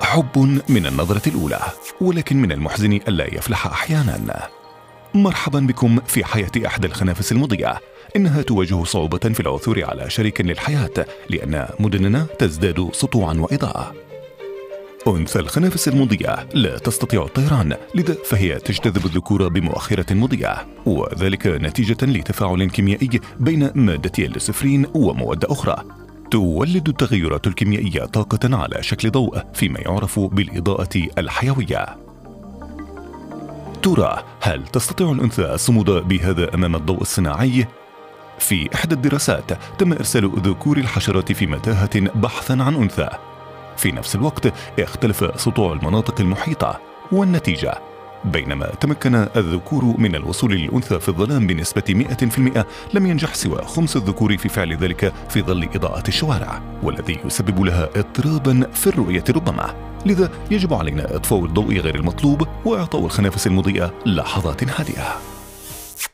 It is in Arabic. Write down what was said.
حب من النظرة الأولى ولكن من المحزن ألا يفلح أحيانا. مرحبا بكم في حياة أحد الخنافس المضيئة. إنها تواجه صعوبة في العثور على شريك للحياة لأن مدننا تزداد سطوعا وإضاءة. أنثى الخنافس المضيئة لا تستطيع الطيران لذا فهي تجتذب الذكور بمؤخرة مضيئة. وذلك نتيجة لتفاعل كيميائي بين مادة السفرين ومواد أخرى. تولد التغيرات الكيميائية طاقة على شكل ضوء فيما يعرف بالإضاءة الحيوية ترى هل تستطيع الأنثى الصمود بهذا أمام الضوء الصناعي؟ في إحدى الدراسات تم إرسال ذكور الحشرات في متاهة بحثا عن أنثى في نفس الوقت اختلف سطوع المناطق المحيطة والنتيجة بينما تمكن الذكور من الوصول للأنثى في الظلام بنسبة 100% لم ينجح سوى خمس الذكور في فعل ذلك في ظل إضاءة الشوارع والذي يسبب لها اضطرابا في الرؤية ربما لذا يجب علينا إطفاء الضوء غير المطلوب وإعطاء الخنافس المضيئة لحظات هادئة.